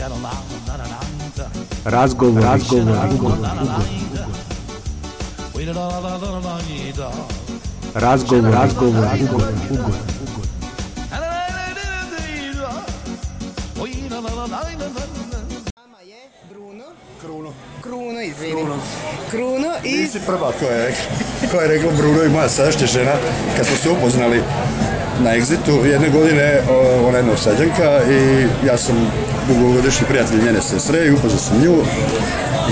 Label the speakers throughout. Speaker 1: Razgovor, razgovor, Razgovor Razgovor Razgovor, razgovor, ugovor,
Speaker 2: Bruno Kruno. Kruno, izvini. Kruno. iz... Ti si prva
Speaker 3: koja je, koja rekla Bruno i moja sadašnja žena kad smo se upoznali na egzitu jedne godine ona je osadjanka i ja sam dugogodišnji prijatelj njene sestre i upoznao sam nju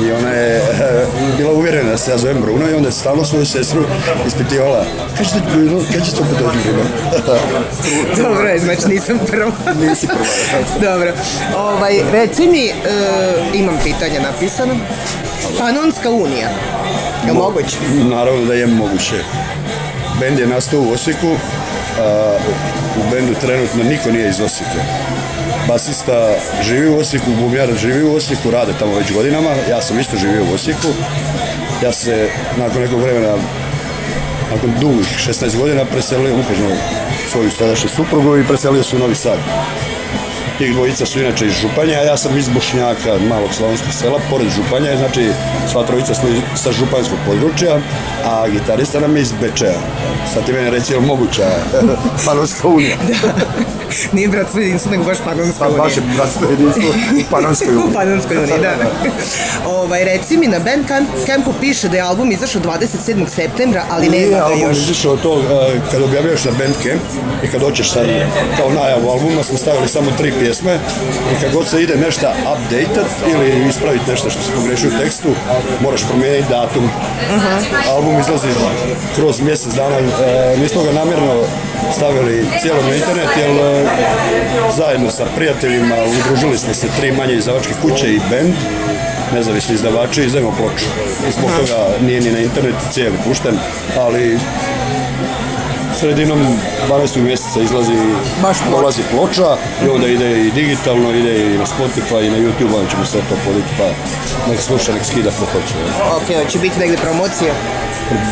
Speaker 3: i ona je bila uvjerena da se ja zovem Bruno i onda je stalno svoju sestru ispitivala kaj ćete Bruno, kaj ćete opet dođu Bruno?
Speaker 2: Dobro znači nisam prva.
Speaker 3: Nisi prva.
Speaker 2: Dobro. Ovaj, reci mi, e, imam pitanje napisano. Panonska unija. Je moguće?
Speaker 3: Naravno da je moguće. Bend je nastao u Osijeku, u bendu trenutno niko nije iz Osijeka. Basista živi u Osijeku, bubnjar živi u Osijeku, rade tamo već godinama. Ja sam isto živio u Osijeku. Ja se nakon nekog vremena, nakon dugih 16 godina preselio, upoznao svoju sadašnju suprugu i preselio se u Novi Sad. Tih dvojica su inače iz Županja, a ja sam iz Bošnjaka, malog slavonskog sela, pored Županja, znači sva trojica smo sa Županjskog područja, a gitarista nam je iz Bečeja. Sad ti meni reci, je moguća Panonska unija?
Speaker 2: Nije bratstvo jedinstvo, nego baš panonsko unije.
Speaker 3: Pa baš je bratstvo jedinstvo u panonskoj uniji. u
Speaker 2: panonskoj uniji, da. ovaj, reci mi, na Bandcampu piše da je album izašao 27. septembra, ali ne znam
Speaker 3: da
Speaker 2: još. Nije album izašao
Speaker 3: to, uh, e, kad objavljaš na Bandcamp i kad hoćeš sad kao najavu albuma, smo stavili samo tri pjesme i kad god se ide nešto updated ili ispraviti nešto što se pogreši u tekstu, moraš promijeniti datum. Album izlazi kroz mjesec dana, uh, e, mi ga namjerno stavili cijelo na internet, jer e, zajedno sa prijateljima udružili smo se tri manje izdavačke kuće i band, nezavisni izdavači i ploču. zbog toga nije ni na internetu cijeli pušten, ali sredinom 12. mjeseca izlazi, Baš dolazi ploča i onda ide i digitalno, ide i na Spotify i na YouTube, ali ćemo sve to politika pa nek sluša, nek skida ko hoće.
Speaker 2: Ok, će biti negdje promocija?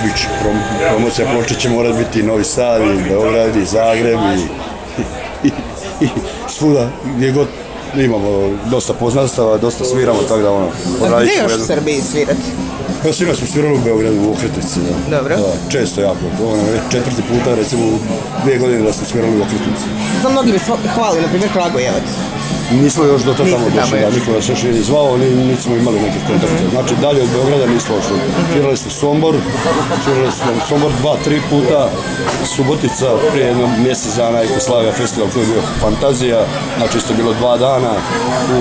Speaker 3: Biće, prom, promocija ploče će morati biti Novi Sad, i Beograd, i Zagreb, i, i, i svuda, gdje god imamo dosta poznanstava, dosta sviramo, tako da ono... A
Speaker 2: gdje još u Srbiji svirati?
Speaker 3: Pa ja smo svirali u Beogradu u Okretnici, da.
Speaker 2: Dobro.
Speaker 3: Da, često jako. To ono, četvrti puta, recimo, dvije godine da smo svirali u Okretnici. Znam,
Speaker 2: mnogi bi hvali, na primjer, Kragujevac.
Speaker 3: Nismo još do to tamo došli, da niko nas još nije zvao, niti smo imali neke kontakte. Mhm. Znači dalje od Beograda nismo ošli. Svirali smo Sombor, svirali smo Sombor dva, tri puta, Subotica prije jednog mjesec dana Slavija festival koji je bio fantazija, znači isto je bilo dva dana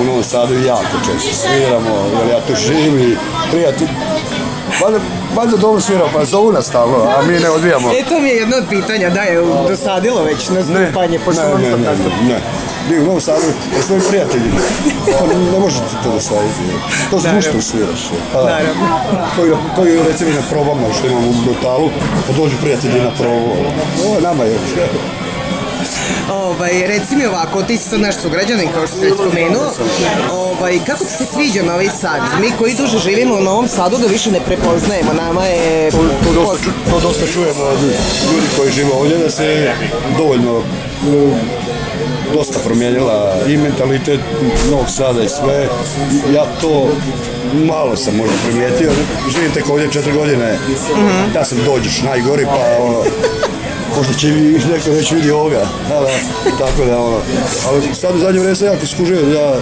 Speaker 3: u Novom Sadu i jako često sviramo, jer ja tu živim i prijatelj, Valjda, valjda dobro svirao, pa zovu nas stalno, a mi ne odvijamo.
Speaker 2: E, to mi je jedno od pitanja, da je dosadilo već nastupanje, pošto ne, ne, ne, ne,
Speaker 3: ne, bio u Novom Sadu sa svojim prijateljima. Pa ne možete to da To s društvom sviraš. Pa Koji, koji recimo na probama što imamo u brutalu, pa dođu prijatelji na probu. Ovo je nama je.
Speaker 2: Ovaj, reci mi ovako, ti si sad naš sugrađanin, kao što si spomenuo. Ovaj, kako ti se sviđa Novi Sad? Mi koji duže živimo u Novom Sadu da više ne prepoznajemo. Nama je...
Speaker 3: To, to, dosta, to dosta čujemo od ljudi koji žive ovdje, da se dovoljno dosta promijenila i mentalitet Novog Sada i sve. Ja to malo sam možda primijetio. Živim tek ovdje četiri godine. Mm-hmm. Ja sam dođeš najgori pa ono, možda će neko reći vidi ovoga. Da, tako da ono. Ali sad u zadnje vrijeme sam jako skužio ja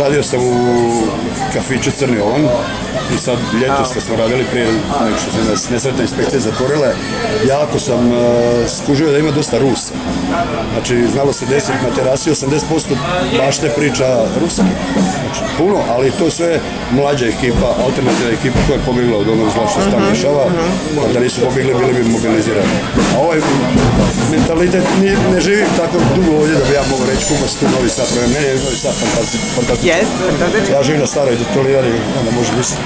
Speaker 3: radio sam u kafiću Crni Ovan i sad ljetos što smo radili prije nešto što nas nesretne inspekcije zatvorile, jako sam e, skužio da ima dosta Rusa. Znači, znalo se desiti na terasi 80% bašte priča ruski. Znači, puno, ali to sve mlađa ekipa, alternativna ekipa koja je pobjegla od onog zla što se tamo mhm, mhm. Da nisu pobjegli, bili bi mobilizirani. A ovaj mentalitet ne živim tako dugo ovdje da bi ja mogao reći kuma se tu novi sat, Meni je novi sat
Speaker 2: fantastičan.
Speaker 3: ja živim na staroj detolirani, onda može misliti.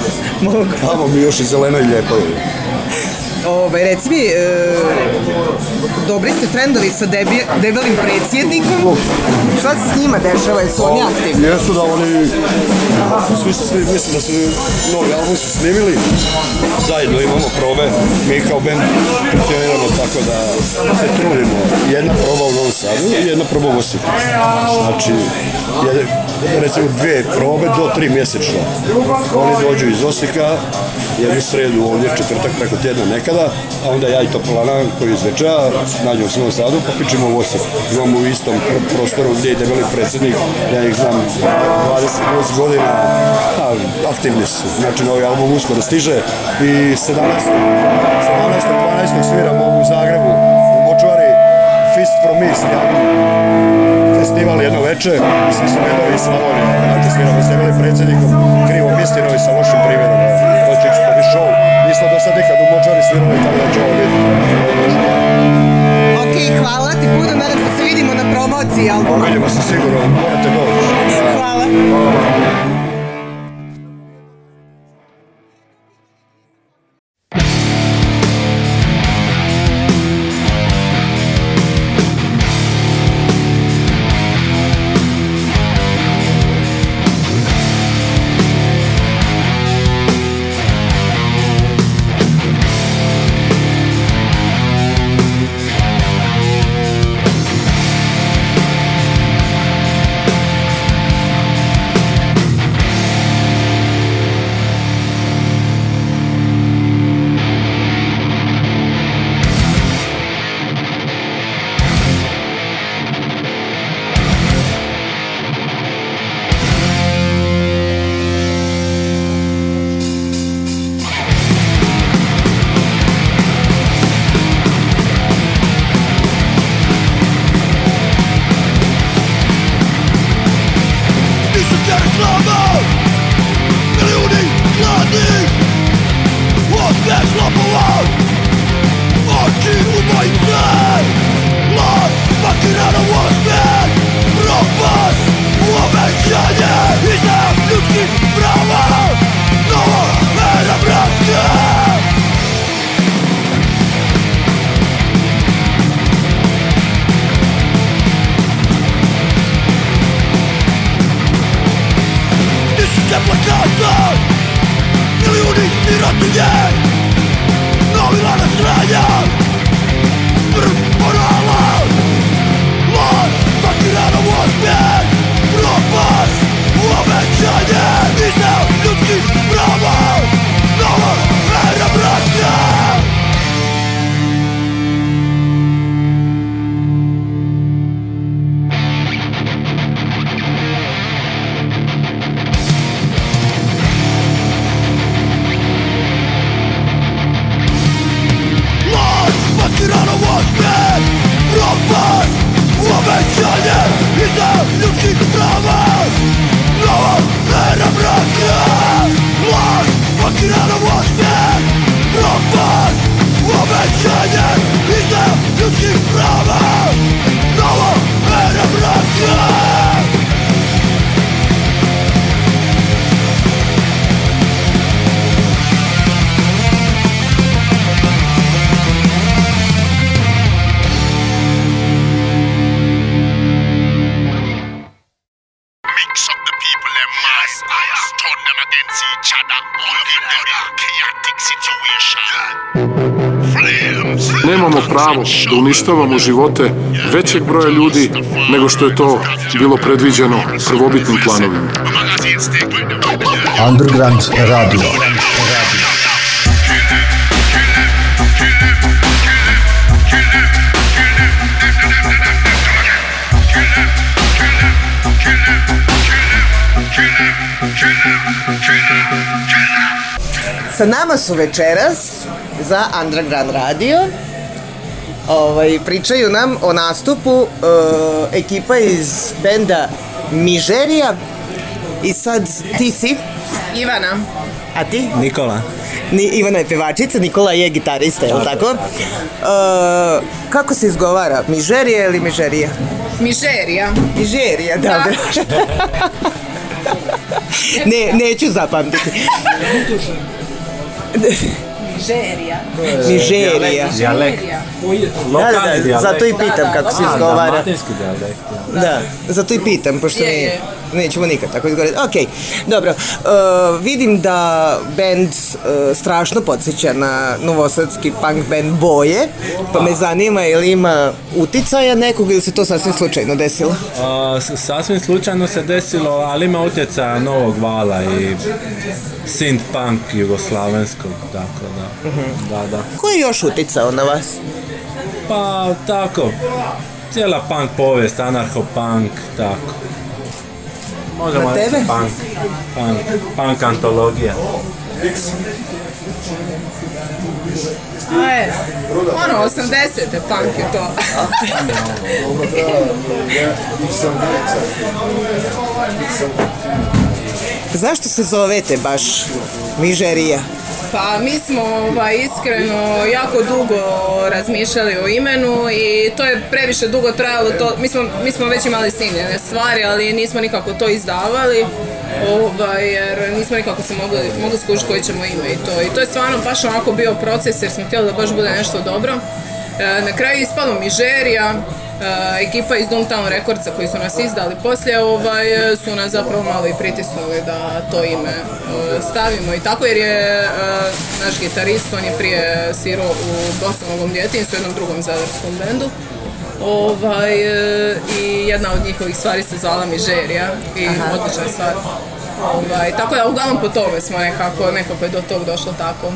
Speaker 3: Tamo mi još i zeleno i lijepo
Speaker 2: ovaj, reci mi, e, dobri ste frendovi sa debi, debelim predsjednikom. Šta se s njima dešava, jesu oni
Speaker 3: aktivni? Jesu da oni, svi su mislim da su novi album su snimili. Zajedno imamo probe, mi kao band funkcioniramo tako da se trudimo. Jedna proba u Novom Sadu i jedna proba u Osijeku. Znači, jedne, recimo dvije probe do tri mjesečno. Oni dođu iz Osijeka, jednu sredu ovdje, četvrtak preko tjedna nekada, a onda ja i Topolana koji iz večera nađemo se u Sadu, pa pičemo u Osijek. Imamo u istom prostoru gdje je debeli predsjednik, ja ih znam 20 godina, a, aktivni su. Znači novi album uskoro stiže i 17. 17. 12. sviramo u Zagrebu, u Močvari, Fist from East, ja festival jedno veče, svi su medovi iz Slavonije. Znači, sviramo s debeli predsjednikom, krivom istinom i sa lošim primjerom nisam do sad nikad u Močvari svirao i tako da vidjeti.
Speaker 2: Ok, hvala ti puno, nadam se se vidimo na promociji albuma. Pa vidimo se
Speaker 3: sigurno, morate doći.
Speaker 2: Hvala. Hvala.
Speaker 4: uništavamo živote većeg broja ljudi nego što je to bilo predviđeno prvobitnim planovima. Underground Radio.
Speaker 2: Sa nama su večeras za Underground Radio ovaj, pričaju nam o nastupu e, ekipa iz benda Mižerija i sad ti si?
Speaker 5: Ivana.
Speaker 2: A ti?
Speaker 6: Nikola.
Speaker 2: Ivana je pevačica, Nikola je gitarista, je tako? E, kako se izgovara? Mižerija ili Mižerija?
Speaker 5: Mižerija.
Speaker 2: Mižerija, da. ne, neću zapamtiti. Nižerija. Nižerija.
Speaker 6: Dijalekt.
Speaker 2: Lokalni dijalekt. Zato i pitam kako se izgovara. Da, zato i pitam, pošto mi... Je, nećemo nikad tako izgledati. Ok, dobro. E, vidim da band e, strašno podsjeća na novosadski punk band Boje, pa me zanima ili ima utjecaja nekog ili se to sasvim slučajno desilo?
Speaker 6: E, sasvim slučajno se desilo, ali ima utjecaja novog vala i synth punk jugoslavenskog, tako da. -huh.
Speaker 2: Mhm. da, da. Ko je još utjecao na vas?
Speaker 6: Pa tako, cijela punk povijest, anarcho-punk, tako. Možemo na Punk, punk, punk antologija.
Speaker 2: ono, 80 punk je to. Zašto se zovete baš Mižerija?
Speaker 5: Pa mi smo ovaj, iskreno jako dugo razmišljali o imenu i to je previše dugo trajalo. mi, smo, već imali sinjene stvari, ali nismo nikako to izdavali. Ovaj, jer nismo nikako se mogli, mogli koji ćemo ime i to. I to je stvarno baš onako bio proces jer smo htjeli da baš bude nešto dobro. E, na kraju je ispalo Mižerija, e, ekipa iz Doomtown rekordca koji su nas izdali poslije ovaj, e, su nas zapravo malo i pritisnuli da to ime stavimo i tako jer je naš gitarist, on je prije siro u Bosonovom djetinstvu, jednom drugom zadarskom bendu ovaj, i jedna od njihovih stvari se zvala Mižerija i odlična stvar. Ovaj, tako da uglavnom po tome smo nekako, nekako je do tog došlo tako.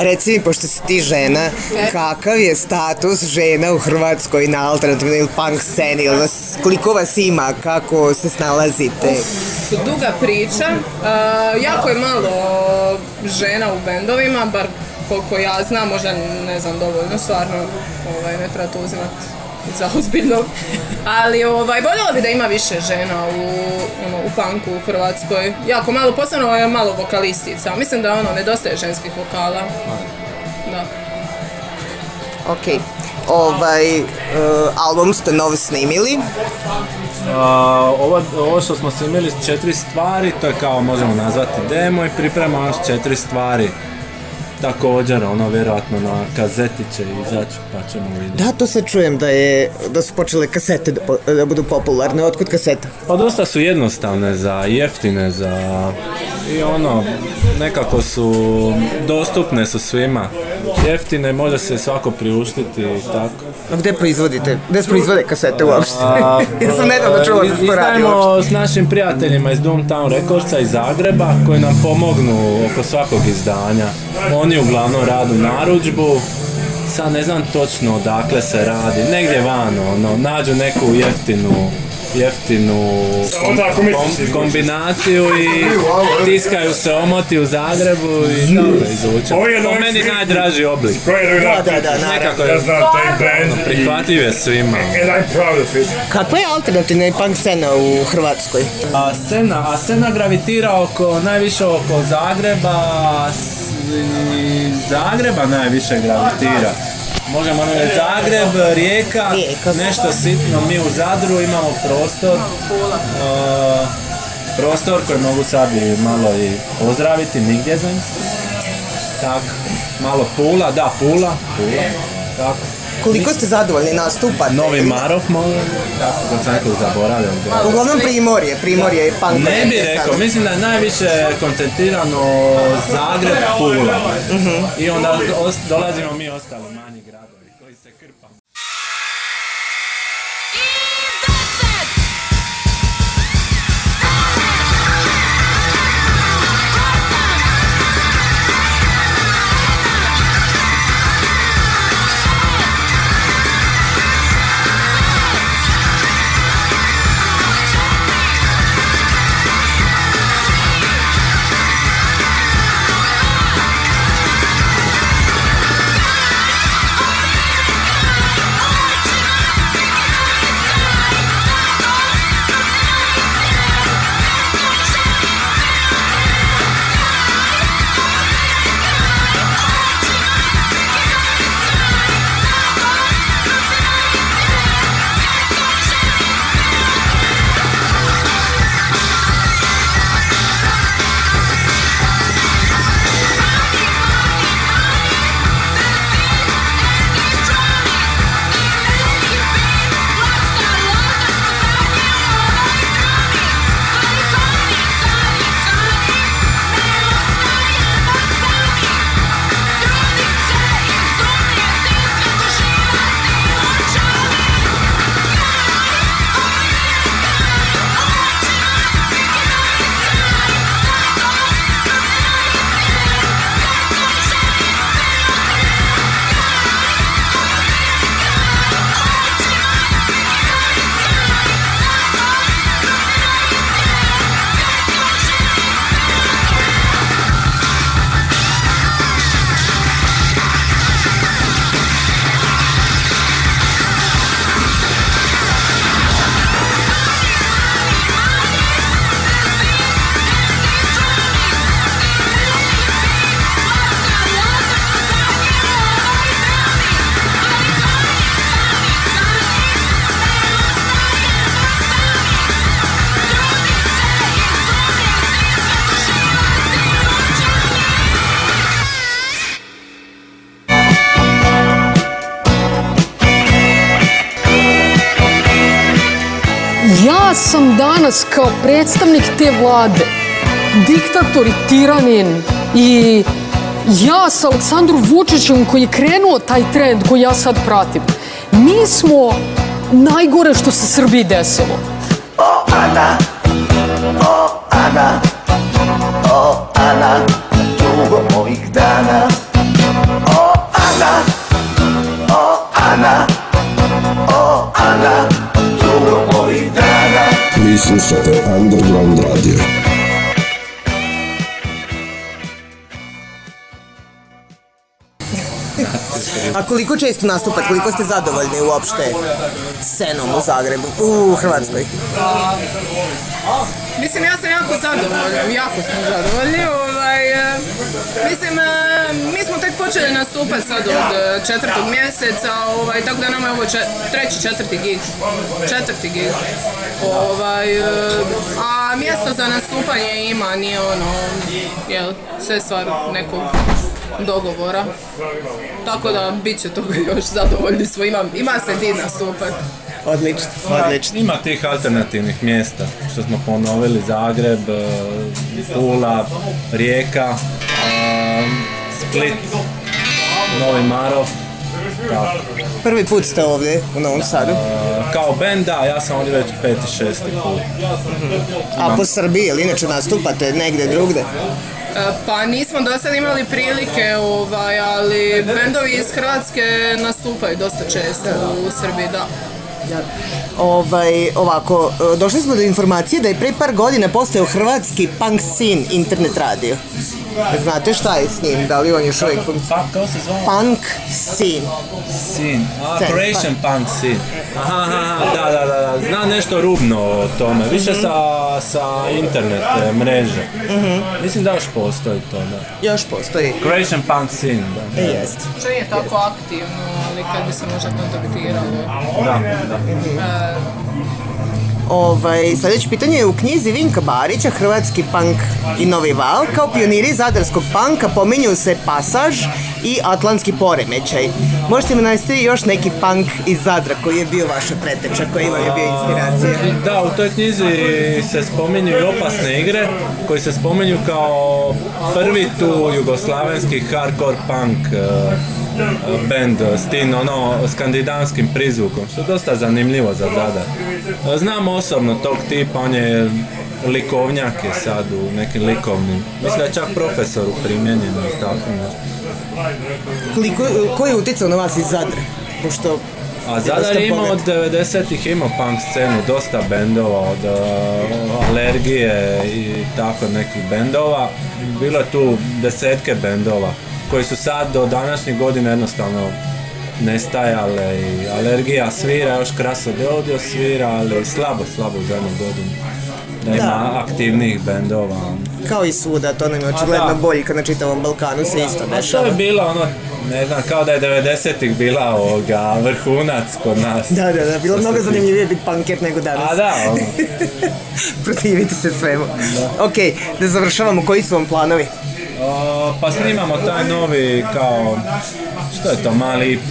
Speaker 2: Reci mi, pošto si ti žena, kakav je status žena u Hrvatskoj na alternativnoj ili punk sceni? vas, koliko vas ima? Kako se snalazite?
Speaker 5: duga priča. E, jako je malo žena u bendovima, bar koliko ja znam, možda ne znam dovoljno, stvarno ovaj, ne treba to uzimati za ozbiljno. Ali ovaj, voljela bi da ima više žena u, ono, u punku u Hrvatskoj. Jako malo, posebno je malo vokalistica. Mislim da ono, nedostaje ženskih vokala. Da.
Speaker 2: Ok. Ovaj, uh, album ste novi snimili.
Speaker 6: Uh, ovo, ovo što smo snimili s četiri stvari, to je kao možemo nazvati demo i priprema s četiri stvari također ono vjerojatno na kazeti će izaći pa ćemo vidjeti.
Speaker 2: Da, to se čujem da, je, da su počele kasete da, budu popularne, otkud kaseta?
Speaker 6: Pa dosta su jednostavne za jeftine za i ono nekako su dostupne su svima. Jeftine može se svako priuštiti i tako
Speaker 2: gdje proizvodite? Gde se proizvode kasete uopšte? ja sam nedavno da se s
Speaker 6: našim prijateljima iz Doomtown Recordsa iz Zagreba koji nam pomognu oko svakog izdanja. Oni uglavnom radu narudžbu, sad ne znam točno odakle se radi, negdje vano ono, nađu neku jeftinu jeftinu kombinaciju i tiskaju se omoti u Zagrebu i dobro izvuče. To meni najdraži oblik.
Speaker 2: Da, da, da, taj je
Speaker 6: ono, prihvatljiv je svima.
Speaker 2: Kako je alternativna i punk scena u Hrvatskoj? A
Speaker 6: scena, a scena gravitira oko, najviše oko Zagreba, Zagreba najviše gravitira možemo reći Zagreb, Rijeka, nešto sitno, mi u Zadru imamo prostor. E, prostor koji mogu sad malo i pozdraviti, nigdje za Tak, malo Pula, da, Pula,
Speaker 2: Koliko ste zadovoljni nastupati?
Speaker 6: Novi Marov, molim. Tako, da sam
Speaker 2: nekog zaboravio. Uglavnom Primorje, Primorje
Speaker 6: i Ne bih rekao, mislim da je najviše koncentrirano Zagreb, Pula. Mhm. I onda dolazimo mi ostalo manje.
Speaker 7: predstavnik te vlade, diktator i tiranin i ja sa Aleksandru Vučićem koji je krenuo taj trend koji ja sad pratim, mi smo najgore što se Srbiji desilo. O Ana, o Ana, Ana, dana.
Speaker 2: O Ana, slušate Underground Radio. A koliko često nastupa, koliko ste zadovoljni uopšte scenom u Zagrebu, u Hrvatskoj?
Speaker 5: Mislim, ja sam jako zadovoljna, jako smo zadovoljni. Ovaj, e, mislim, e, mi smo tek počeli nastupati sad od e, četvrtog mjeseca, ovaj, tako da nam je ovo treći, četvrti gig. Četvrti gig. Ovaj, a mjesto za nastupanje ima, nije ono, jel, sve stvar nekog dogovora. Tako da bit će to još zadovoljni smo, ima, se di nastupati.
Speaker 2: Odlično, odlično.
Speaker 6: Ima tih alternativnih mjesta, što smo ponovili, Zagreb, e, Pula, Rijeka, e, Split, Novi Marov,
Speaker 2: Prvi put ste ovdje u Novom Sadu? E,
Speaker 6: kao band, da, ja sam ovdje već peti, šesti put.
Speaker 2: A po Srbiji, ili inače nastupate negdje drugdje?
Speaker 5: Pa nismo do sad imali prilike, ovaj, ali bendovi iz Hrvatske nastupaju dosta često u Srbiji, da.
Speaker 2: Ovaj, ovako, došli smo do informacije da je pre par godina postao hrvatski punk sin internet radio. Znate šta je s njim? Da li on još uvijek... Kako se zvao? Punk sin.
Speaker 6: Sin. A, Croatian Punk sin. Aha, da, da, da. Znam nešto rubno o tome. Više sa, sa internet eh, mreže. Mhm. Mislim da još postoji to, da.
Speaker 2: Još postoji.
Speaker 6: Croatian Punk sin. da.
Speaker 2: da. Jest. Što
Speaker 5: je tako aktivno, ali kad bi se možda kontaktiralo.
Speaker 2: Da, da. Eh, Ovaj, sljedeće pitanje je u knjizi Vinka Barića, Hrvatski punk i novi val, kao pioniri zadarskog panka pominju se Pasaž i Atlantski poremećaj. Možete mi navesti još neki punk iz Zadra koji je bio vaša preteča, koji vam je bio inspiracija?
Speaker 6: Da, u toj knjizi se spominju i opasne igre koji se spominju kao prvi tu jugoslavenski hardcore punk bend eh, s tim ono skandinavskim prizvukom, što je dosta zanimljivo za Zadar. Eh, znam osobno tog tipa, on je likovnjak je sad u nekim likovnim. Mislim da je čak profesor u primjenjenu i tako
Speaker 2: Ko je utjecao na vas iz zadre? Pošto
Speaker 6: a Zadar ima od 90-ih imao punk scenu, dosta bendova od eh, alergije i tako nekih bendova. Bilo je tu desetke bendova koji su sad do današnjih godina jednostavno nestajale i alergija svira, još krasa deodio svira, ali slabo, slabo u zadnjoj godinu. Da, da aktivnih bendova.
Speaker 2: Kao i svuda, to nam je očigledno kad na čitavom Balkanu se isto
Speaker 6: dešava. je bilo ono, ne znam, kao da je 90-ih bila ovoga, vrhunac kod nas.
Speaker 2: Da, da, da, bilo mnogo zanimljivije biti punker nego danas. A da, ono. se svemu. Da. Ok, da završavamo, koji su vam planovi?
Speaker 6: pa snimamo taj novi kao, što je to, mali EP,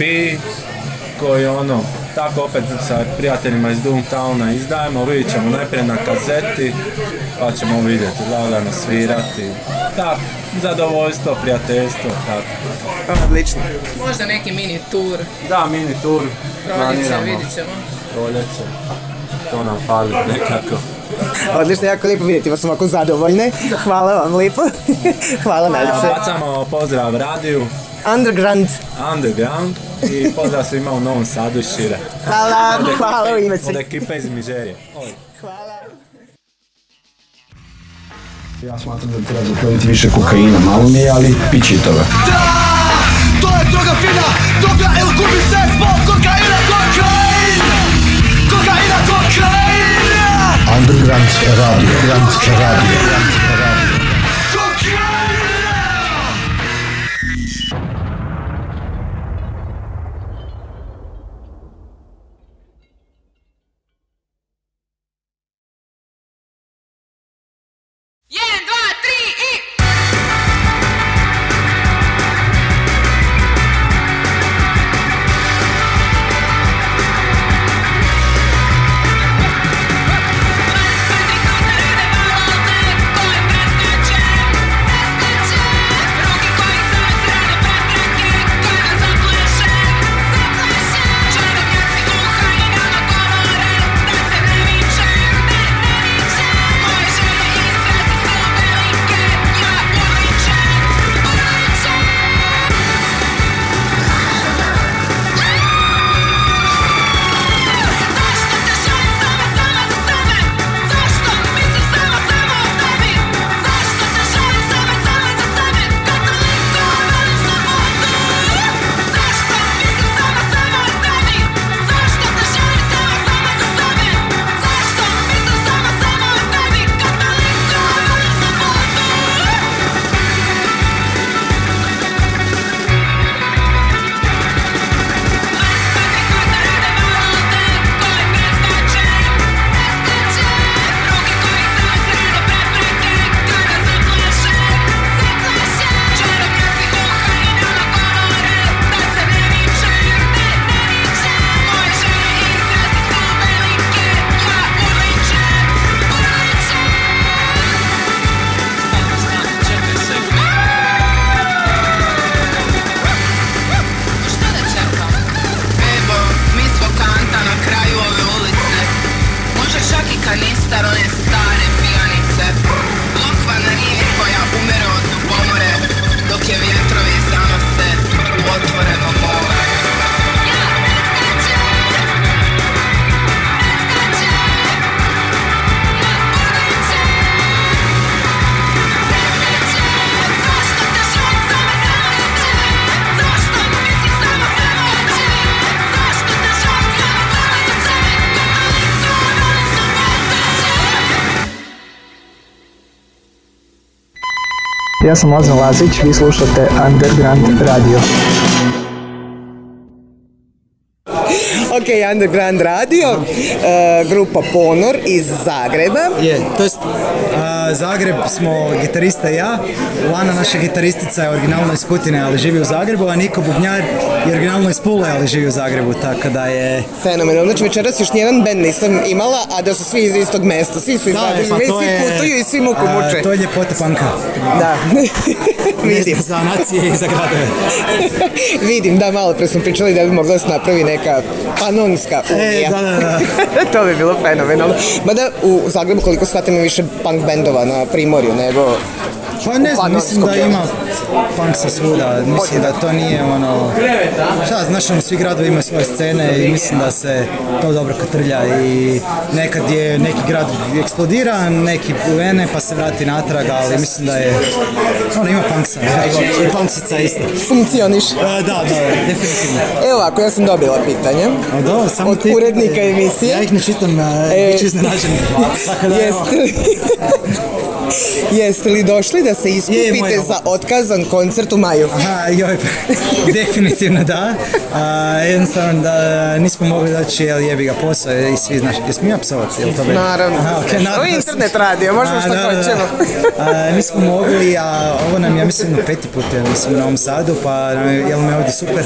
Speaker 6: koji ono, tako opet sa prijateljima iz Doomtowna izdajemo, vidjet ćemo najprije na kazeti, pa ćemo vidjeti, lagano svirati, tako, zadovoljstvo, prijateljstvo, tako.
Speaker 2: Odlično.
Speaker 5: Možda neki mini tur.
Speaker 6: Da, mini tur.
Speaker 5: Proljeće, vidjet
Speaker 6: to nam fali nekako.
Speaker 2: Odlično, jako lijepo vidjeti vas ovako zadovoljne. Hvala vam lijepo. Hvala najljepše.
Speaker 6: Bacamo pozdrav radiju.
Speaker 2: Underground.
Speaker 6: Underground i pozdrav svima u Novom Sadu i šire.
Speaker 2: Hvala, hvala
Speaker 6: u
Speaker 2: ime
Speaker 6: Od ekipe iz Mižerije. Hvala.
Speaker 8: Ja smatram da treba zapraviti više kokaina, malo mi je, ali pići toga. Da, to je droga fina, droga, ili gubi se zbog kokaina, kokain! Kokaina, kokain! Underground Radio. Underground Radio.
Speaker 9: Ja sam Lazan Lazić, vi slušate Underground Radio.
Speaker 2: ok, Underground Radio, e, grupa Ponor iz Zagreba.
Speaker 6: Je, to Zagreb smo gitarista i ja, Lana naša gitaristica je originalno iz Kutine, ali živi u Zagrebu, a Niko Bubnjar je originalno iz Pule, ali živi u Zagrebu, tako da je...
Speaker 2: Fenomenalno, znači večeras još nijedan band nisam imala, a da su svi iz istog mjesta, svi su iz
Speaker 6: Zagreba, pa
Speaker 2: svi putuju i svi muku muče.
Speaker 6: To je ljepota panka. Da. Vidim. Za nacije i za gradove.
Speaker 2: Vidim, da, malo pre smo pričali da bi mogla se napravi neka pa kanonska unija. E, da, da, da. to bi bilo fenomenalno. Mada u Zagrebu koliko shvatimo više punk bendova na primorju nego
Speaker 6: pa ne znam, mislim da ima punk sa svuda, mislim da to nije ono... Šta, znaš, ono, svi gradovi imaju svoje scene i mislim da se to dobro kotrlja i nekad je neki grad eksplodira, neki uvene pa se vrati natrag, ali mislim da je... Ono, ima punk sa, i isto.
Speaker 2: Funkcioniš?
Speaker 6: E, da, da, definitivno.
Speaker 2: Evo ako ja sam dobila pitanje.
Speaker 6: A do, samo Od
Speaker 2: urednika emisije.
Speaker 6: Ja ih ne čitam, na e, bit ću e, Jeste.
Speaker 2: Jeste li došli da se iskupite za otkazan koncert u maju?
Speaker 6: Aha, joj, definitivno da. jednostavno da nismo mogli doći jer jebi ga posao i svi znaš. Jesi mi apsolutno, jel to već? Naravno.
Speaker 2: Ovo je internet radio, možemo što hoćemo.
Speaker 6: nismo mogli, a ovo nam, ja mislim, peti put, na ovom sadu, pa jel mi je ovdje super.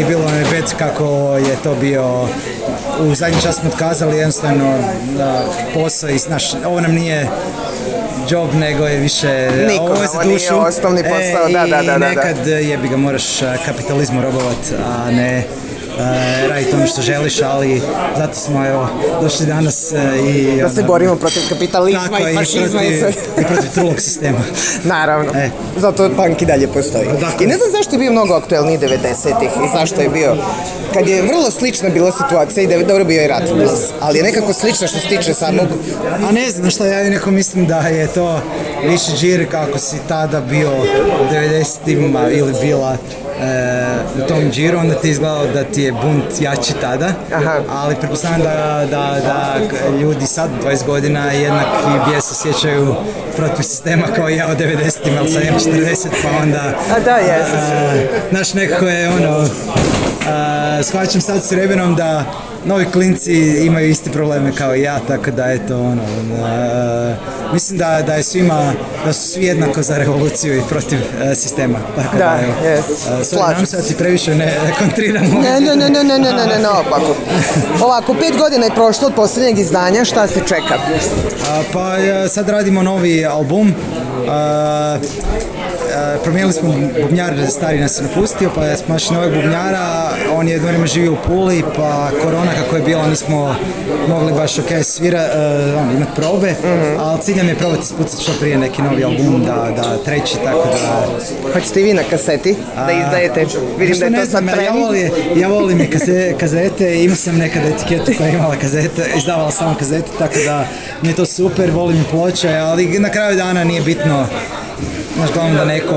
Speaker 6: I bilo mi je kako je to bio, u zadnji čas smo otkazali jednostavno posao i znaš, ovo nam nije job nego je više
Speaker 2: Niko,
Speaker 6: ovo je
Speaker 2: za
Speaker 6: dušu. osnovni posao, da, da, e, da. I da, nekad e, jebi ga moraš kapitalizmu robovat, a ne Eh, to ono što želiš, ali zato smo evo, došli danas eh, i...
Speaker 2: Da se ono, borimo protiv kapitalizma i fašizma
Speaker 6: i, protiv, i sistema.
Speaker 2: Naravno, e. zato punk i dalje postoji. Pa I ne znam zašto je bio mnogo aktuelniji 90-ih i zašto je bio kad je vrlo slična bila situacija i da je dobro bio i rat ali je nekako slična što se tiče samog...
Speaker 6: A ne znam što, ja neko mislim da je to više džir kako si tada bio u 90-ima ili bila u e, tom džiru, onda ti izgledao da ti je bunt jači tada, ali pretpostavljam da, ljudi sad 20 godina jednak i bijes sjećaju protiv sistema kao ja u 90-im, ali sad 40 pa onda... A da, e, je Znaš, nekako je ono, e, shvaćam sad s Rebenom da novi klinci imaju iste probleme kao i ja, tako da eto ono, e, mislim da, da je svima, da su svi jednako za revoluciju i protiv e, sistema.
Speaker 2: Tako da,
Speaker 6: da se previše ne kontriramo.
Speaker 2: Ne, ne, ne, ne, ne, ne, ne, ne, Ovako, pet godina je prošlo od posljednjeg izdanja, šta se čeka? Uh,
Speaker 6: pa e, sad radimo novi album, E, promijenili smo bubnjar, stari nas je napustio, pa smo našli novog bubnjara, on je jedno živio u Puli, pa korona kako je bila nismo mogli baš ok svira, imati e, ono, imat probe, mhm. ali cilj nam je probati spucati što prije neki novi album, da, da treći, tako da...
Speaker 2: Hoćete i vi na kaseti da izdajete?
Speaker 6: Pa Vidim
Speaker 2: da
Speaker 6: je to ja volim, ja volim i kazete, imao sam nekad etiketu koja je imala kazete, izdavala samo kazete, tako da mi je to super, volim i ploče, ali na kraju dana nije bitno znaš, glavno da neko...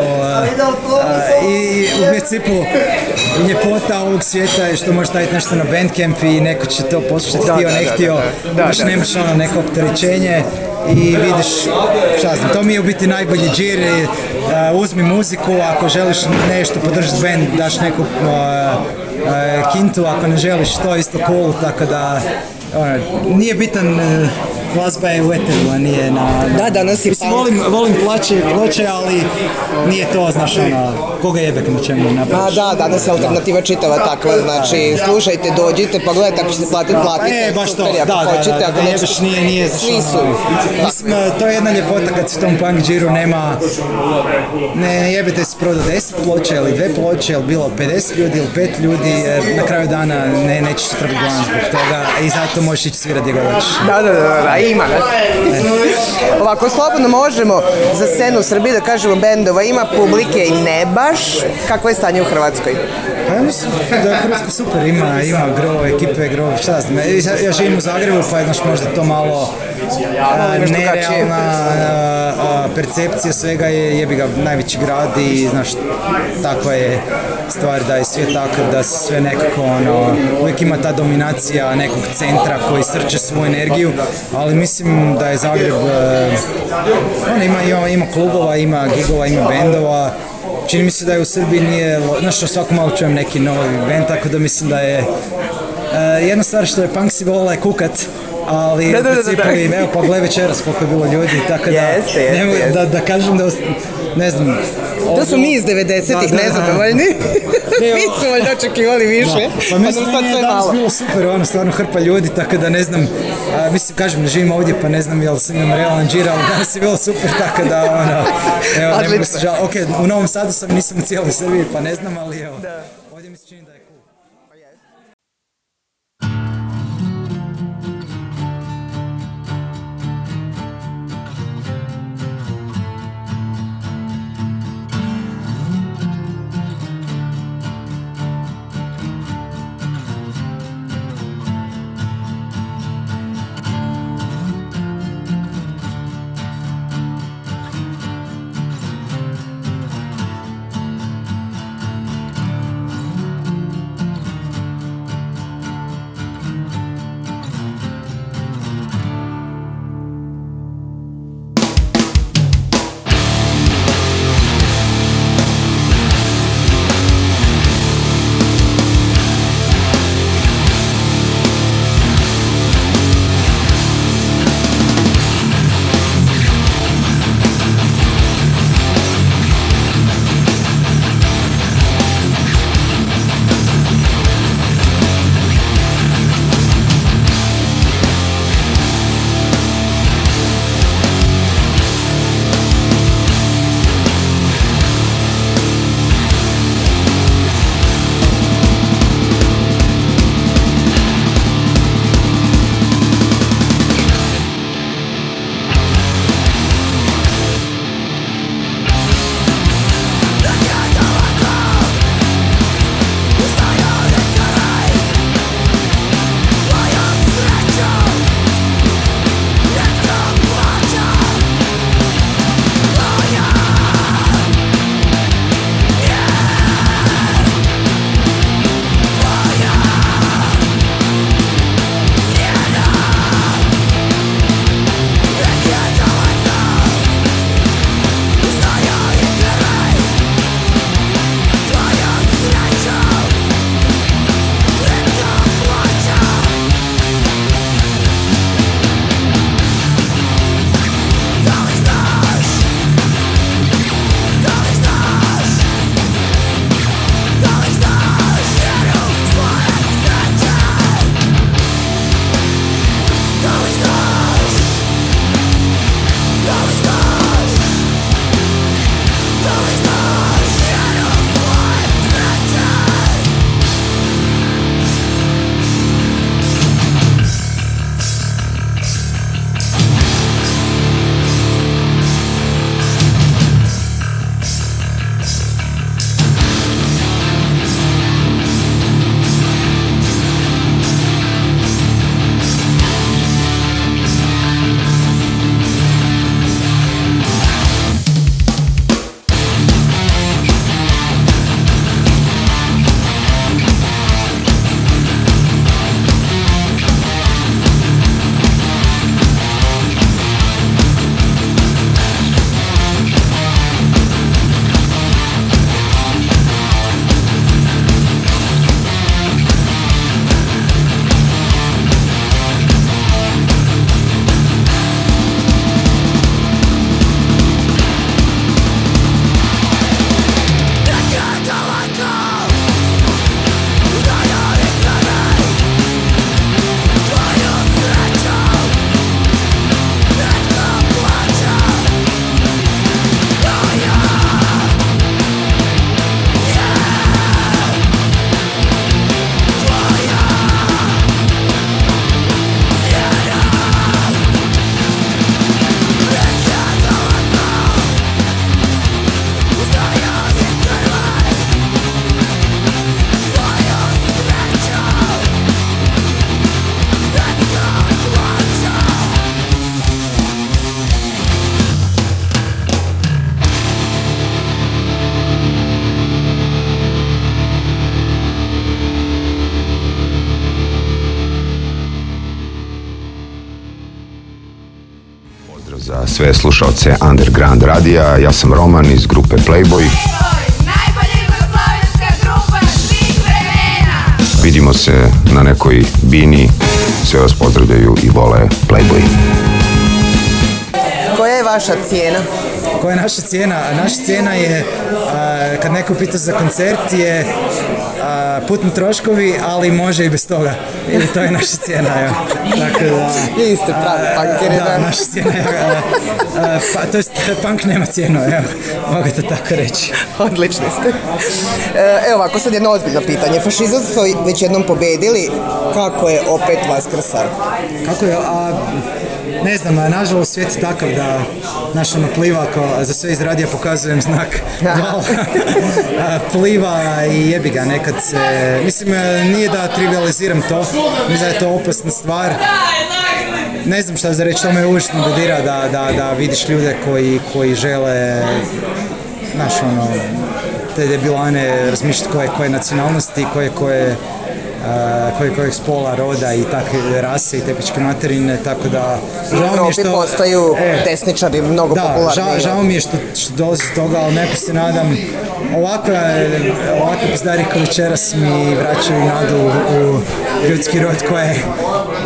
Speaker 6: I u principu ljepota ovog svijeta je što možeš staviti nešto na Bandcamp i neko će to poslušati, htio, ne htio, baš nemaš ono neko opterećenje i vidiš, šta znam, to mi je u biti najbolji džir, uzmi muziku, ako želiš nešto podržati band, daš neku kintu, ako ne želiš to isto cool, tako da ono, nije bitan e, glazba je weterla, nije na... Da,
Speaker 2: danas je
Speaker 6: Mislim, pa- volim, volim plaće, ploče, ali nije to, znaš, ono, koga jebek na čemu
Speaker 2: napraviš. A da, danas je alternativa čitava takva, znači, slušajte, dođite, pa gledajte, ako ćete platiti, platite. E,
Speaker 6: baš to, da, da, da, da, jebeš nije, nije, znaš, ono, Mislim, e, to je jedna ljepota kad se tom punk džiru nema, ne jebete se proda 10 ploče ili dve ploče, ili bilo 50 ljudi ili 5 ljudi, e, na kraju dana ne, nećeš trpiti zbog toga i zato možeš ići svirati gdje Da,
Speaker 2: Da, da, da, da, 干嘛嘞？Ovako slobodno možemo za scenu u Srbiji da kažemo bendova ima publike i ne baš. Kako je stanje u Hrvatskoj? Pa
Speaker 6: mislim da je Hrvatska super, ima, ima gro, ekipe, grove, šta znam. Ja, živim u Zagrebu pa je možda to malo a, nerealna percepcija svega je jebi ga najveći grad i znaš takva je stvar da je sve tako da sve nekako ono uvijek ima ta dominacija nekog centra koji srče svoju energiju ali mislim da je Zagreb E, on ima, ima, ima klubova, ima gigova, ima bendova, čini mi se da je u Srbiji nije, znaš, svako malo čujem neki novi band, tako da mislim da je e, jedna stvar što je punk si je kukat, ali da, da, u principu da, i evo večeras koliko je bilo ljudi, tako
Speaker 2: da,
Speaker 6: da, da kažem da, ne znam, to
Speaker 2: su mi iz 90-ih nezadovoljni. mi smo valjda očekivali više.
Speaker 6: Pa, pa
Speaker 2: mislim,
Speaker 6: sad sve malo. bilo super, ono, stvarno hrpa ljudi, tako da ne znam, mislim, kažem, ne živim ovdje, pa ne znam jel sam imam realan džira, ali danas je bilo super, tako da, ono, evo, ne mogu se žal... Ok, u Novom Sadu sam, nisam u cijeloj Srbiji, pa ne znam, ali evo. sve slušalce Underground radija. Ja sam Roman iz grupe Playboy. Vidimo se na nekoj bini. Sve vas pozdravljaju i vole Playboy. Koja je vaša cijena? koja je naša cijena? Naša cijena je, kad neko pita za koncert, je putni troškovi, ali može i bez toga. to je naša cijena, evo. Tako da... Vi ste da. naša cijena je... Pa, to jest, punk nema cijenu, evo. Mogu to tako reći. Odlični ste. E, evo ovako, sad jedno ozbiljno pitanje. Fašizam ste već jednom pobedili. Kako je opet vas krsar? Kako je? A, ne znam, nažalost svijet je takav da naš ono pliva, ako za sve iz radija pokazujem znak, pliva i jebi ga nekad se, mislim e, nije da trivializiram to, mislim da je to opasna stvar, ne znam šta za reći, to me uvijek dodira da, vidiš ljude koji, koji žele, naš ono, te debilane razmišljati koje koje nacionalnosti, koje koje koje kojeg spola, roda i takve rase i tepičke materine, tako da... Žao mi što... postaju e, desničari mnogo da, popularni. žao mi je što, što dolazi toga, ali neko se nadam, ovakva, ovakve pizdari koji večeras mi vraćaju nadu u ljudski rod koje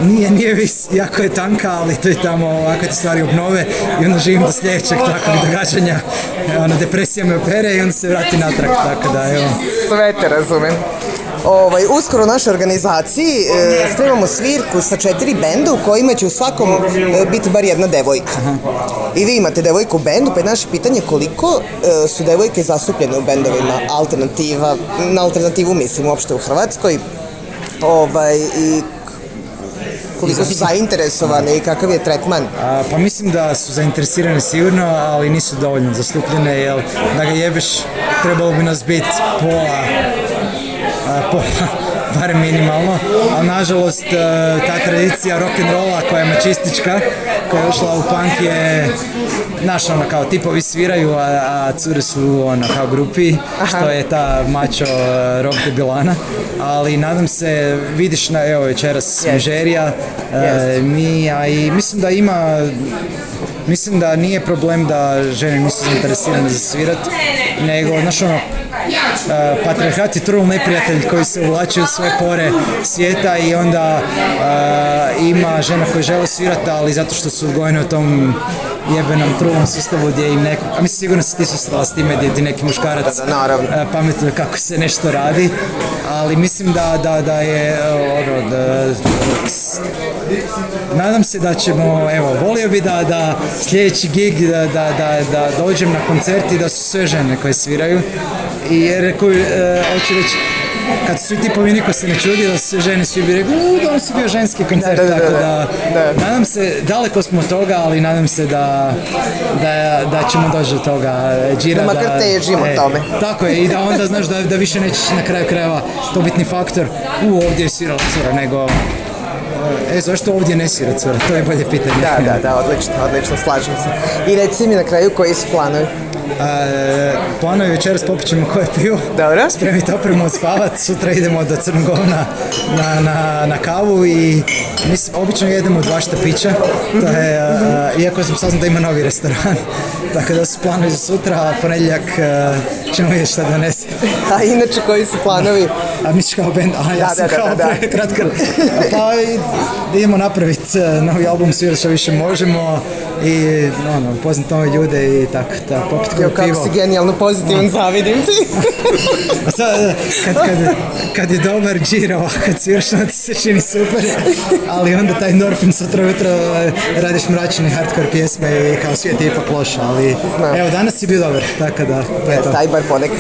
Speaker 6: nije, nije vis, jako je tanka, ali to je tamo ovakve te stvari obnove i onda živim do sljedećeg takvog događanja, Ona, depresija me opere i onda se vrati natrag, tako da, evo. Sve te razumem ovaj, uskoro u našoj organizaciji e, svirku sa četiri benda u kojima će u svakom e, biti bar jedna devojka. I vi imate devojku u bendu, pa je naše pitanje koliko e, su devojke zastupljene u bendovima alternativa, na alternativu mislim uopšte u Hrvatskoj. Ovaj, i koliko su zainteresovane i kakav je tretman? pa mislim da su zainteresirane sigurno, ali nisu dovoljno zastupljene, jer da ga jebeš trebalo bi nas biti pola pa minimalno, ali nažalost e, ta tradicija rock'n'rolla koja je mačistička, koja je ušla u punk je, znaš ono kao tipovi sviraju, a, a cure su ono kao grupi, što je ta mačo e, rock debilana, ali nadam se, vidiš na, evo večeras yes. E, mi, a i mislim da ima Mislim da nije problem da žene nisu zainteresirane za svirat, nego, znaš ono, E, patriarhat je trul neprijatelj koji se uvlači u sve pore svijeta i onda e, ima žena koje žele svirati, ali zato što su odgojene u tom jebenom trulom sustavu gdje im neko, a mislim sigurno se ti sustala s time gdje ti neki muškarac e, pametuje kako se nešto radi, ali mislim da, da, je ono, nadam se da ćemo, evo, volio bi da, da sljedeći gig da, da dođem na koncert i da su sve žene koje sviraju, i rekao, e, hoću reći, kad su ti tipovi niko se ne čudi da su žene svi bi rekli, da su bio ženski koncert, tako da, nadam se, daleko smo od toga, ali nadam se da, ćemo doći do toga, Džira, e, da, makar težimo e, tome. Tako je, i da onda znaš da, da više nećeš na kraju krajeva to bitni faktor, u ovdje je sirala cura, nego E, zašto ovdje ne sira cura? To je bolje pitanje. Da, da, da, odlično, odlično, slažem se. I reci mi na kraju koji su planovi. Plano je večeras popit ćemo koje pivo. Dobro. Spremiti opremu, spavat. Sutra idemo do Crngovna na, na, kavu i mi obično jedemo dva štapića. To je, iako sam saznao da ima novi restoran. Tako da su planovi za sutra, a ponedjeljak ćemo vidjeti šta A inače koji su planovi? A mi kao band, a ja sam kao Pa idemo napraviti novi album, svirat što više možemo i ono, poznat nove ljude i tako, ta, popit koju pivo. Kako si genijalno pozitivan, no. zavidim ti. A sad, kad, kad, kad je dobar džir, kad si još ti se čini super, ali onda taj endorfin sutra jutro e, radiš mračne hardcore pjesme i kao svijet je ipak loš, ali Znam. evo danas si bio dobar, tako da, to je to. Taj bar ponekad.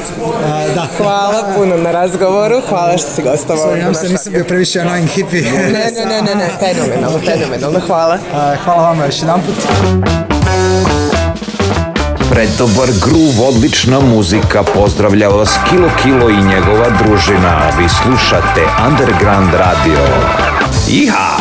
Speaker 6: A, da. Hvala puno na razgovoru, hvala što si gostovao. ja nam se nisam bio previše annoying hippie. Ne, ne, ne, ne, ne, fenomenalno, fenomenalno, hvala. A, hvala vama još jedan put. Pretobar gruv, odlična muzika, pozdravlja vas Kilo Kilo i njegova družina. Vi slušate Underground Radio. Iha!